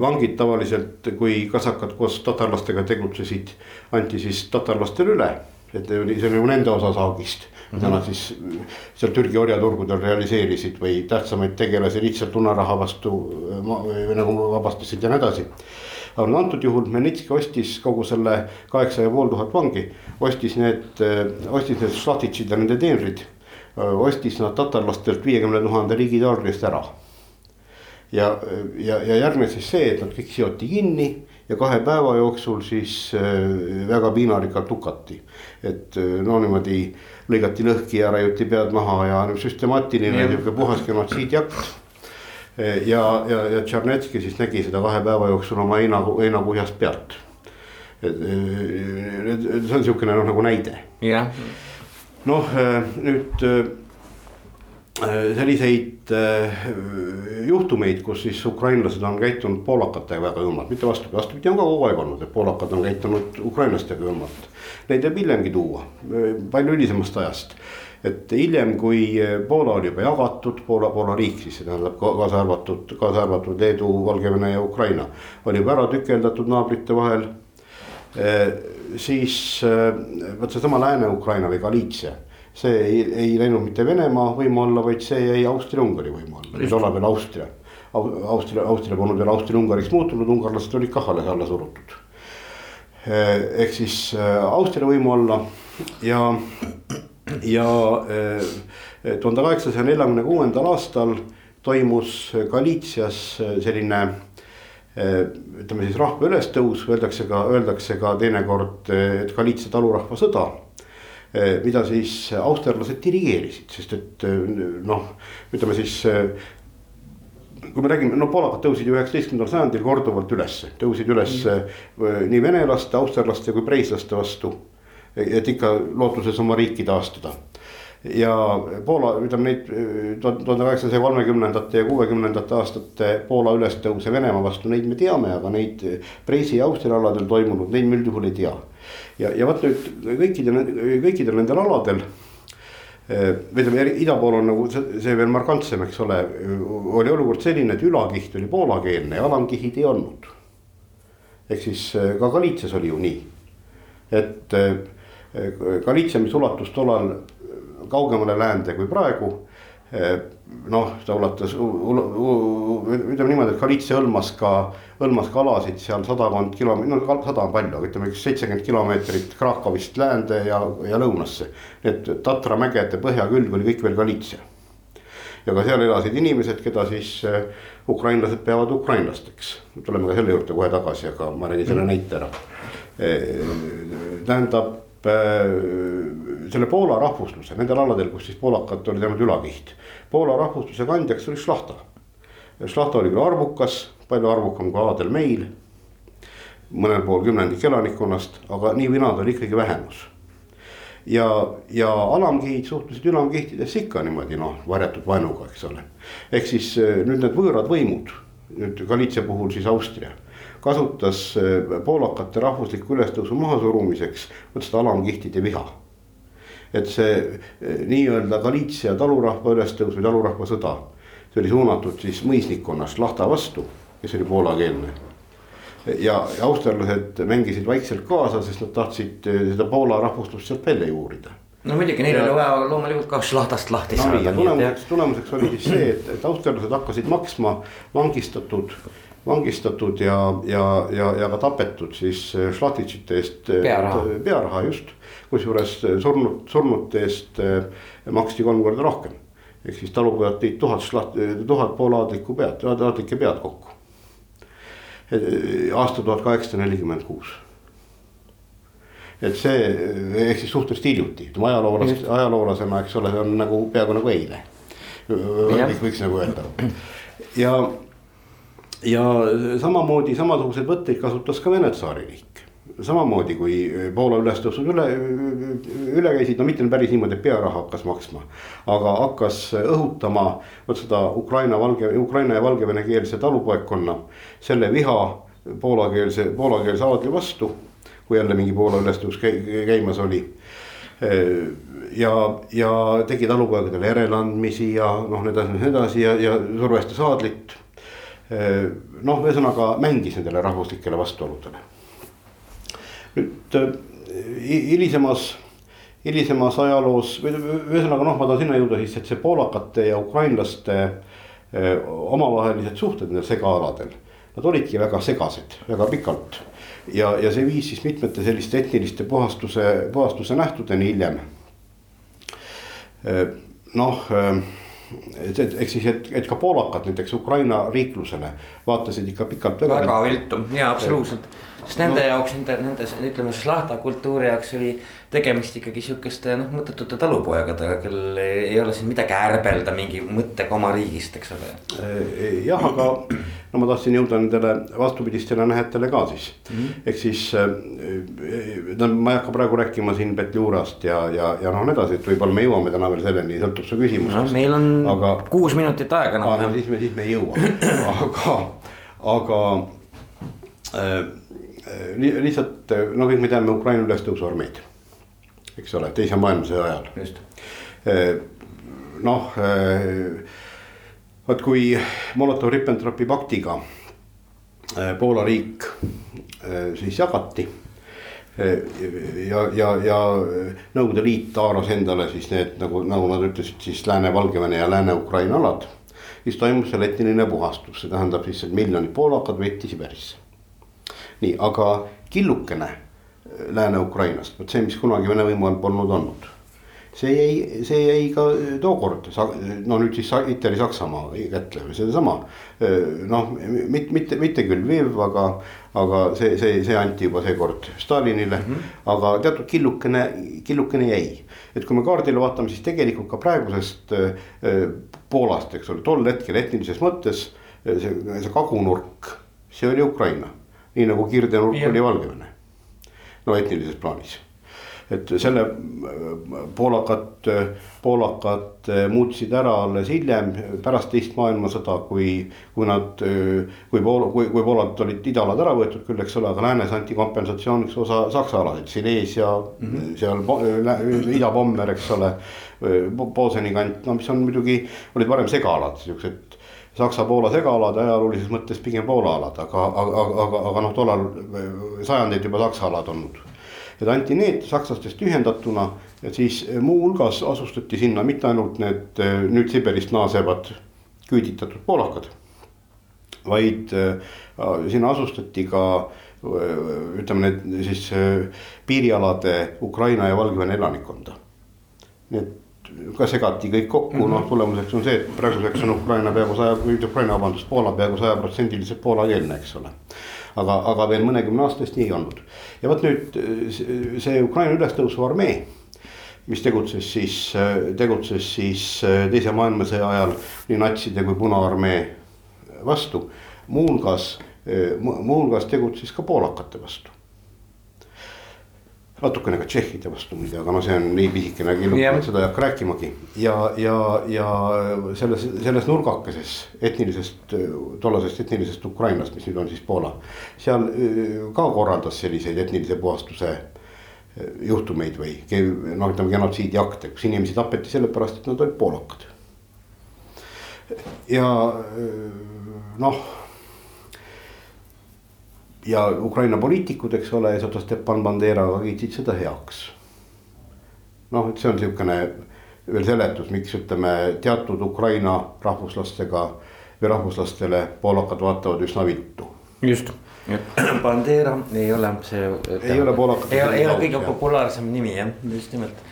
vangid tavaliselt, kui kasakad koos tatarlastega tegutsesid, anti siis tatarlastele üle, et oli, see oli nende osa saagist mida mm -hmm. nad siis seal Türgi orjaturgudel realiseerisid või tähtsamaid tegelasi lihtsalt lunaraha vastu nagu vabastasid ja nii edasi aga antud juhul Menitski ostis kogu selle kaheksa ja pool tuhat vangi, ostis need, äh, ostis need šlatitšid ja nende teenrid. Äh, ostis nad tatarlastelt viiekümne tuhande riigidollari eest ära. ja, ja, ja järgnes siis see, et nad kõik seoti kinni ja kahe päeva jooksul siis väga piinarikkalt hukati. et no niimoodi lõigati lõhki ja raiuti pead maha ja süstemaatiline niisugune puhas genotsiidjakt ja, ja, ja Tšernetski siis nägi seda kahe päeva jooksul oma heina, heinakuhjast pealt. see on sihukene noh nagu näide. jah. noh, nüüd selliseid juhtumeid, kus siis ukrainlased on käitunud poolakatega väga julmalt, mitte vastupidi, vastupidi on ka kogu aeg olnud, et poolakad on käitunud ukrainlastega julmalt. Neid võib hiljemgi tuua, palju hilisemast ajast et hiljem, kui Poola oli juba jagatud, Poola, Poola riik siis, see tähendab kaasa arvatud, kaasa arvatud Leedu, Valgevene ja Ukraina. oli juba ära tükeldatud naabrite vahel. siis vot seesama Lääne-Ukraina või Galiitsia see ei, ei läinud mitte Venemaa võimu alla, vaid see jäi Austria-Ungari võimu alla, nüüd olla veel Austria. Austria, Austria polnud veel Austria-Ungariks muutunud, ungarlased olid kah alles alla surutud. ehk siis Austria võimu alla ja ja eh, tuhande kaheksasaja neljakümne kuuendal aastal toimus Galiitsias eh, selline eh, ütleme siis rahva ülestõus, öeldakse ka, öeldakse ka teinekord, et Galiitsia talurahva sõda. Mida siis austerlased dirigeerisid, sest et noh, ütleme siis. kui me räägime, no poolakad tõusid ju üheksateistkümnendal sajandil korduvalt ülesse, tõusid üles mm. nii venelaste, austerlaste kui preislaste vastu et ikka lootuses oma riiki taastada. ja Poola, ütleme neid tuhande kaheksasaja kolmekümnendate ja kuuekümnendate aastate Poola ülestõuse Venemaa vastu, neid me teame, aga neid Preisi ja Austria aladel toimunud, neid me üldjuhul ei tea. Ja, ja vot nüüd kõikidel, kõikidel nendel aladel või ütleme, ida pool on nagu see, veel markantsem, eks ole, oli olukord selline, et ülakiht oli poolakeelne ja alamkihid ei olnud. ehk siis ka Galiitsias oli ju nii, et Galiitsia, mis ulatus tollal kaugemale läände kui praegu. Noh, ta ulatas, ütleme niimoodi, et Galiitsia hõlmas ka, hõlmas ka alasid seal sadakond kilomeetrit, no sada on palju, aga ütleme üks seitsekümmend kilomeetrit Krakowist läände ja, ja lõunasse. Need Tatra mägede põhjakülg oli kõik veel Galiitsia. ja ka seal elasid inimesed, keda siis ukrainlased peavad ukrainlasteks. tuleme ka selle juurde kohe tagasi, aga ma räägin selle näite ära. tähendab Äh, selle Poola rahvusluse nendel aladel, kus siis poolakad olid ainult ülakiht. Poola rahvusluse kandjaks oli šlahta. šlahta oli küll arvukas, palju arvukam kui aadel meil. mõnel pool kümnendik elanikkonnast, aga nii või naa ta oli ikkagi vähemus. ja, ja alamkihid suhtusid ülamkihtidesse ikka niimoodi noh, varjatud vaenuga, eks ole. ehk siis äh, nüüd need võõrad võimud, nüüd Galiitsia puhul siis Austria kasutas eh, poolakate rahvusliku ülestõusu mahasurumiseks, vot seda alamkihtide viha. et see eh, nii-öelda Galiitsia talurahva ülestõus või talurahva sõda, see oli suunatud siis mõisnikkonnast Lahta vastu, kes oli poolakeelne ja, ja austerlased mängisid vaikselt kaasa, sest nad tahtsid eh, seda Poola rahvuslust sealt välja juurida no muidugi, neil oli vaja loomulikult ka šlahtast lahti no, saada. tulemuseks, tulemuseks oli siis see, et, et austerlased hakkasid maksma vangistatud vangistatud ja, ja, ja, ja ka tapetud siis äh, šlahtitšite eest. Äh, pearaha. pearaha just, kusjuures äh, surnud, surnute eest maksti kolm korda rohkem. ehk siis talupojad tõid tuhat šlaht-, tuhat poolaadlikku pead, aadlikke pead kokku. aasta tuhat kaheksasada nelikümmend kuus et see ehk siis suhteliselt hiljuti, ütleme ajaloolased, ajaloolasena, eks ole, see on nagu peaaegu nagu eile. võiks nagu öelda ja ja samamoodi samasuguseid võtteid kasutas ka Vene tsaaririik. samamoodi kui Poola ülestõusud üle, üle käisid, no mitte päris niimoodi, et pearaha hakkas maksma. aga hakkas õhutama vot seda Ukraina, Valge, Ukraina ja Valgevene keelse talupoegkonna selle viha poolakeelse, poolakeelse aadli vastu. kui jälle mingi Poola ülestõus käimas oli ja, ja tegi talupoegadele järeleandmisi ja noh, nii edasi, nii edasi ja, ja survestas aadlit. Noh, ühesõnaga mängis nendele rahvuslikele vastuoludele nüüd äh, hilisemas, hilisemas ajaloos või ühesõnaga noh, ma tahan sinna jõuda siis, et see poolakate ja ukrainlaste äh, omavahelised suhted nendel segaaladel. Nad olidki väga segased väga pikalt ja, ja see viis siis mitmete selliste etniliste puhastuse, puhastuse nähtudeni hiljem. Äh, noh et, et eks siis, et, et ka poolakad näiteks Ukraina riiklusele vaatasid ikka pikalt väga. viltu ja absoluutselt sest nende no. jaoks, nende, nende ütleme siis lahtakultuuri jaoks oli tegemist ikkagi sihukeste noh, mõttetute talupoegadega, kellel ei ole siin midagi ärbelda mingi mõttega oma riigist, eks ole. Jah, aga no ma tahtsin jõuda nendele vastupidistele nähetele ka siis mm -hmm. ehk siis äh, no ma ei hakka praegu rääkima siin Petliurast ja, ja, ja noh, nii edasi, et võib-olla me jõuame täna veel selleni, sõltub su küsimusest no,. meil on aga, kuus minutit aega no,. No, siis me, siis me ei jõua, aga, aga äh, lihtsalt no kõik me teame Ukraina ülestõusuarmeed, eks ole, teise maailmasõja ajal. just. noh, vot kui Molotovi-Ribbentropi paktiga Poola riik siis jagati ja, ja, ja Nõukogude Liit haaras endale siis need nagu, nagu nad ütlesid, siis Lääne-Valgevene ja Lääne-Ukraina alad. siis toimus seal etniline puhastus, see tähendab siis, et miljonid poolakad võeti Siberisse nii, aga killukene äh, Lääne-Ukrainast, vot see, mis kunagi Vene võimu all polnud olnud. See jäi, see jäi ka äh, tookord, no nüüd siis Hitleri Saksamaa kätte sedasama. Äh, noh, mitte, mitte, mitte küll Lviv, aga, aga see, see, see anti juba seekord Stalinile mm. -hmm. aga teatud killukene, killukene jäi. et kui me kaardile vaatame, siis tegelikult ka praegusest Poolast, eks ole, tol hetkel etnilises mõttes see, see kagunurk, see oli Ukraina nii nagu kirdenurk oli Valgevene. no etnilises plaanis, et selle poolakad, poolakad muutsid ära alles hiljem, pärast teist maailmasõda, kui, kui nad. kui pool, kui, kui poolad olid idalad ära võetud küll, eks ole, aga läänes anti kompensatsiooniks osa saksa alasid, Silesia mm -hmm. seal idapommer, eks ole. Boseni kant, no mis on muidugi, olid varem segaalad, siuksed Saksa-Poola segaalad ajaloolises mõttes pigem Poola alad, aga, aga, aga, aga noh, tollal sajandeid juba Saksa alad olnud. Et anti need sakslastest ühendatuna ja siis muuhulgas asustati sinna mitte ainult need nüüd Siberist naasevad küüditatud poolakad. vaid äh, sinna asustati ka ütleme need siis piirialade Ukraina ja Valgevene elanikkonda. nii et ka segati kõik kokku mm -hmm., noh tulemuseks on see, et praeguseks on Ukraina peaaegu saja, Ukraina, vabandust, Poola peaaegu sajaprotsendiliselt poolakeelne, eks ole. Aga, aga veel mõnekümne aasta eest nii ei olnud. ja vot nüüd see Ukraina ülestõusu armee, mis tegutses siis, tegutses siis teise maailmasõja ajal nii natside kui Punaarmee vastu. muuhulgas, muuhulgas tegutses ka poolakate vastu natukene ka tšehhide vastu muide, aga no see on nii pisikene killuke yeah., et seda ei hakka rääkimagi. ja, ja, ja selles, selles nurgakeses etnilisest, tollasest etnilisest Ukrainast, mis nüüd on siis Poola. seal ka korraldas selliseid etnilise puhastuse juhtumeid või noh, ütleme genotsiidiakte, kus inimesi tapeti sellepärast, et nad olid poolakad. ja noh ja Ukraina poliitikud, eks ole, eesotsas Stepan Banderaga kiitsid seda heaks. noh, et see on niisugune veel seletus, miks ütleme teatud Ukraina rahvuslastega või rahvuslastele poolakad vaatavad üsna viltu. just, Bandera ei ole see. ei ole poolakad. ei ole, ei ole kõige populaarsem nimi jah, just nimelt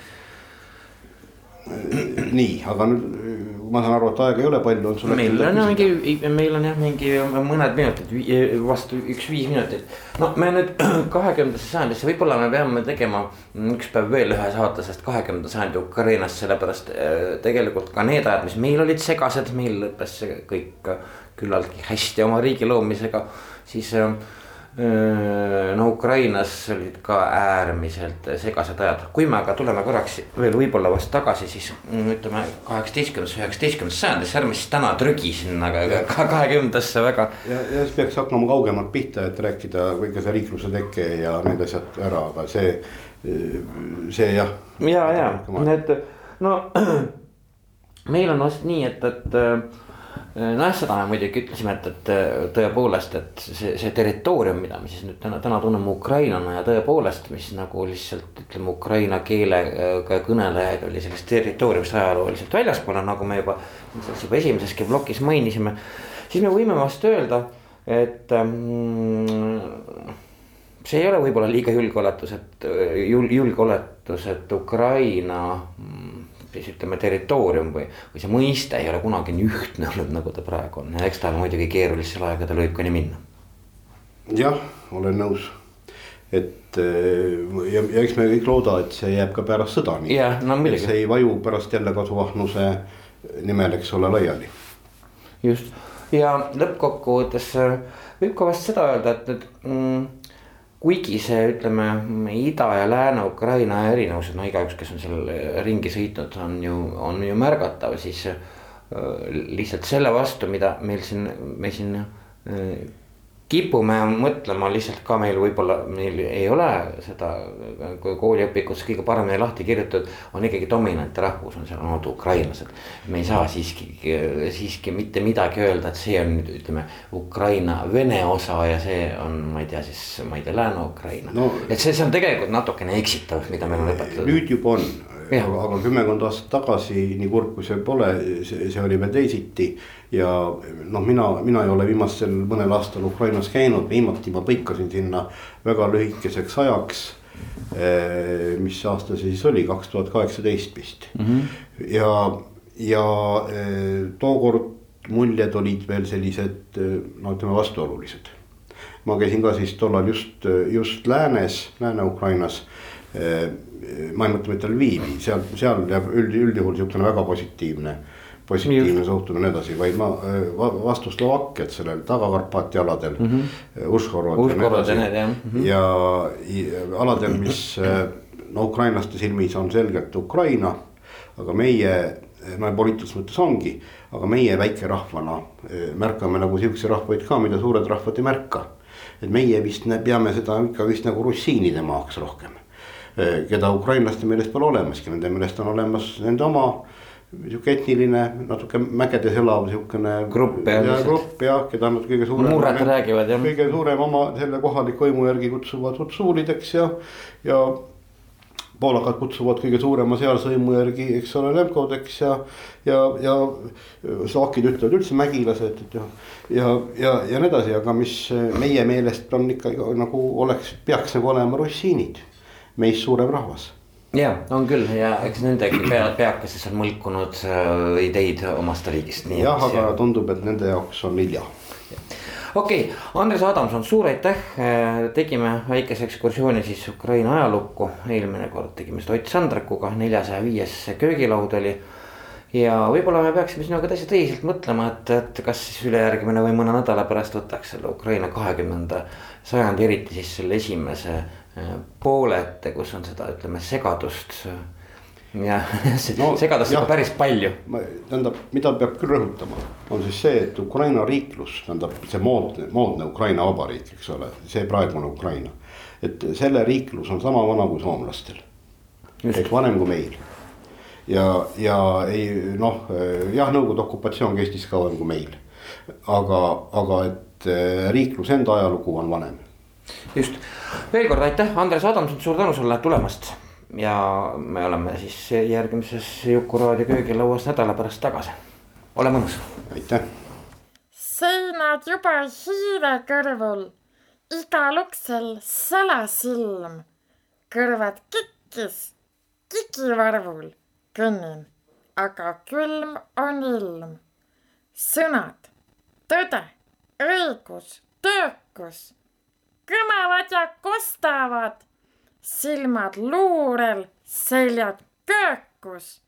nii, aga nüüd ma saan aru, et aega ei ole palju, on sul. meil on mingi, meil on jah, mingi mõned minutid, vastu üks viis minutit. no me nüüd kahekümnendasse sajandisse, võib-olla me peame tegema üks päev veel ühe saate, sest kahekümnenda sajandi Ukrainast, sellepärast äh, tegelikult ka need ajad, mis meil olid segased, meil lõppes see kõik küllaltki hästi oma riigi loomisega, siis äh, no Ukrainas olid ka äärmiselt segased ajad, kui me aga tuleme korraks veel võib-olla vast tagasi, siis mm, ütleme kaheksateistkümnes, üheksateistkümnes sajandisse, ärme siis täna trügi sinna kahekümnendasse väga. ja, ja siis peaks hakkama kaugemalt pihta, et rääkida kõige see riikluse teke ja need asjad ära, aga see, see jah. ja, ja, et no meil on vast nii, et, et nojah, seda me muidugi ütlesime, et, et tõepoolest, et see, see territoorium, mida me siis nüüd täna, täna tunneme Ukrainana ja tõepoolest, mis nagu lihtsalt ütleme, ukraina keelega kõnelejaid oli sellest territooriumist ajalooliselt väljaspool, nagu me juba. juba esimeseski plokis mainisime, siis me võime vast öelda, et mm, see ei ole võib-olla liiga julgeoletus, et jul-, julgeoletus, et Ukraina mm, siis ütleme, territoorium või, või see mõiste ei ole kunagi nii ühtne olnud, nagu ta praegu on eks ta muidugi keerulistel aegadel võib ka nii minna. jah, olen nõus, et eh, ja, ja eks me kõik looda, et see jääb ka pärast sõda nii. jah, no muidugi. see ei vaju pärast jälle kasuahnuse nimel, eks ole, laiali. just ja lõppkokkuvõttes eh, võib ka vast seda öelda, et nüüd mm, kuigi see, ütleme, Ida ja Lääne-Ukraina erinevused, no igaüks, kes on seal ringi sõitnud, on ju, on ju märgatav, siis äh, lihtsalt selle vastu, mida meil siin, me siin äh, kipume mõtlema lihtsalt ka meil võib-olla, meil ei ole seda kooliõpikutes kõige paremini lahti kirjutatud. on ikkagi dominantrahvus on seal olnud ukrainlased. me ei saa siiski, siiski mitte midagi öelda, et see on nüüd ütleme Ukraina vene osa ja see on, ma ei tea, siis ma ei tea, Lääne-Ukraina no,. et see, see on tegelikult natukene eksitav, mida meil on õpetatud. nüüd juba on aga, kümmekond aastat tagasi, nii kurb kui see pole, see oli veel teisiti. Ja noh, mina, mina ei ole viimasel mõnel aastal Ukrainas käinud, viimati ma põikasin sinna väga lühikeseks ajaks. Eh, mis aasta see siis oli, kaks tuhat kaheksateist vist mm. -hmm. ja, ja eh, tookord muljed olid veel sellised eh, no ütleme vastuolulised. ma käisin ka siis tollal just, just läänes, Lääne-Ukrainas ma ei mõtle mitte Lvivi, seal, seal jääb üld, üldjuhul sihukene väga positiivne. Positiivne suhtumine edasi, vaid ma vastu Slovakkiat sellel Taga-Karpaati aladel mm. -hmm. Ušhorod ja nii edasi. Ja, ja aladel, mis no ukrainlaste silmis on selgelt Ukraina, aga meie no poliitilises mõttes ongi, aga meie väikerahvana märkame nagu sihukesi rahvaid ka, mida suured rahvad ei märka. et meie vist peame seda ikka vist nagu russiinide maaks rohkem keda ukrainlaste meelest pole olemaski, nende meelest on olemas nende oma sihuke etniline, natuke mägedes elav sihukene. grupp jah. ja grupp jah, keda nad kõige suurem. murrad räägivad jah. kõige suurem oma selle kohaliku võimu järgi kutsuvad utsuulideks ja, ja. poolakad kutsuvad kõige suurema sealse võimu järgi, eks ole, lemkodeks ja, ja, ja slovakid ütlevad üldse mägilased, et jah. ja, ja, ja nii edasi, aga mis meie meelest on ikka nagu oleks, peaks nagu olema russiinid meist suurem rahvas ja on küll ja eks nendegi pea, peakeses on mõlkunud äh, ideid omast riigist. jah, aga tundub, et nende jaoks on hilja. okei okay,, Andres Adamson, suur aitäh, äh, tegime väikese ekskursiooni siis Ukraina ajalukku, eelmine kord tegime seda Ott Sandrakuga, neljasaja viies köögilaud oli ja võib-olla me peaksime sinuga täitsa tõsiselt mõtlema, et, et kas siis ülejärgmine või mõne nädala pärast võtaks selle Ukraina kahekümnenda sajandi, eriti siis selle esimese poolete, kus on seda, ütleme segadust. ja no, segadust on päris palju. tähendab, mida peab küll rõhutama, on siis see, et Ukraina riiklus, tähendab see moodne, moodne Ukraina vabariik, eks ole, see praegune Ukraina. et selle riiklus on sama vana kui soomlastel. ehk vanem kui meil ja, ja ei noh, jah, Nõukogude okupatsioon kestis kauem kui meil. aga, aga et eh, riikluse enda ajalugu on vanem just, veel kord aitäh, Andres Adamson, suur tänu sulle tulemast. ja me oleme siis järgmises Juku-raadio köögilauas nädala pärast tagasi. ole mõnus. aitäh. seinad juba hiire kõrvul, igal uksel salasilm, kõrvad kikkis, kikivarvul kõnnin, aga külm on ilm. sõnad, tõde, õigus, töökus kõmavad ja kostavad, silmad luurel, seljad köökus,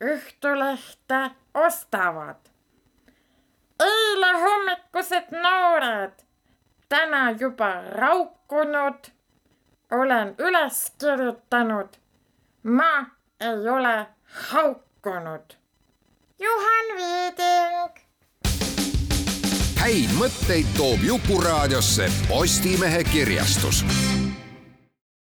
õhtulehte ostavad. eile hommikused noored täna juba raukunud. olen üles kirjutanud. ma ei ole haukunud. Juhan Viiding. häid mõtteid toob Jukuraadiosse Postimehe kirjastus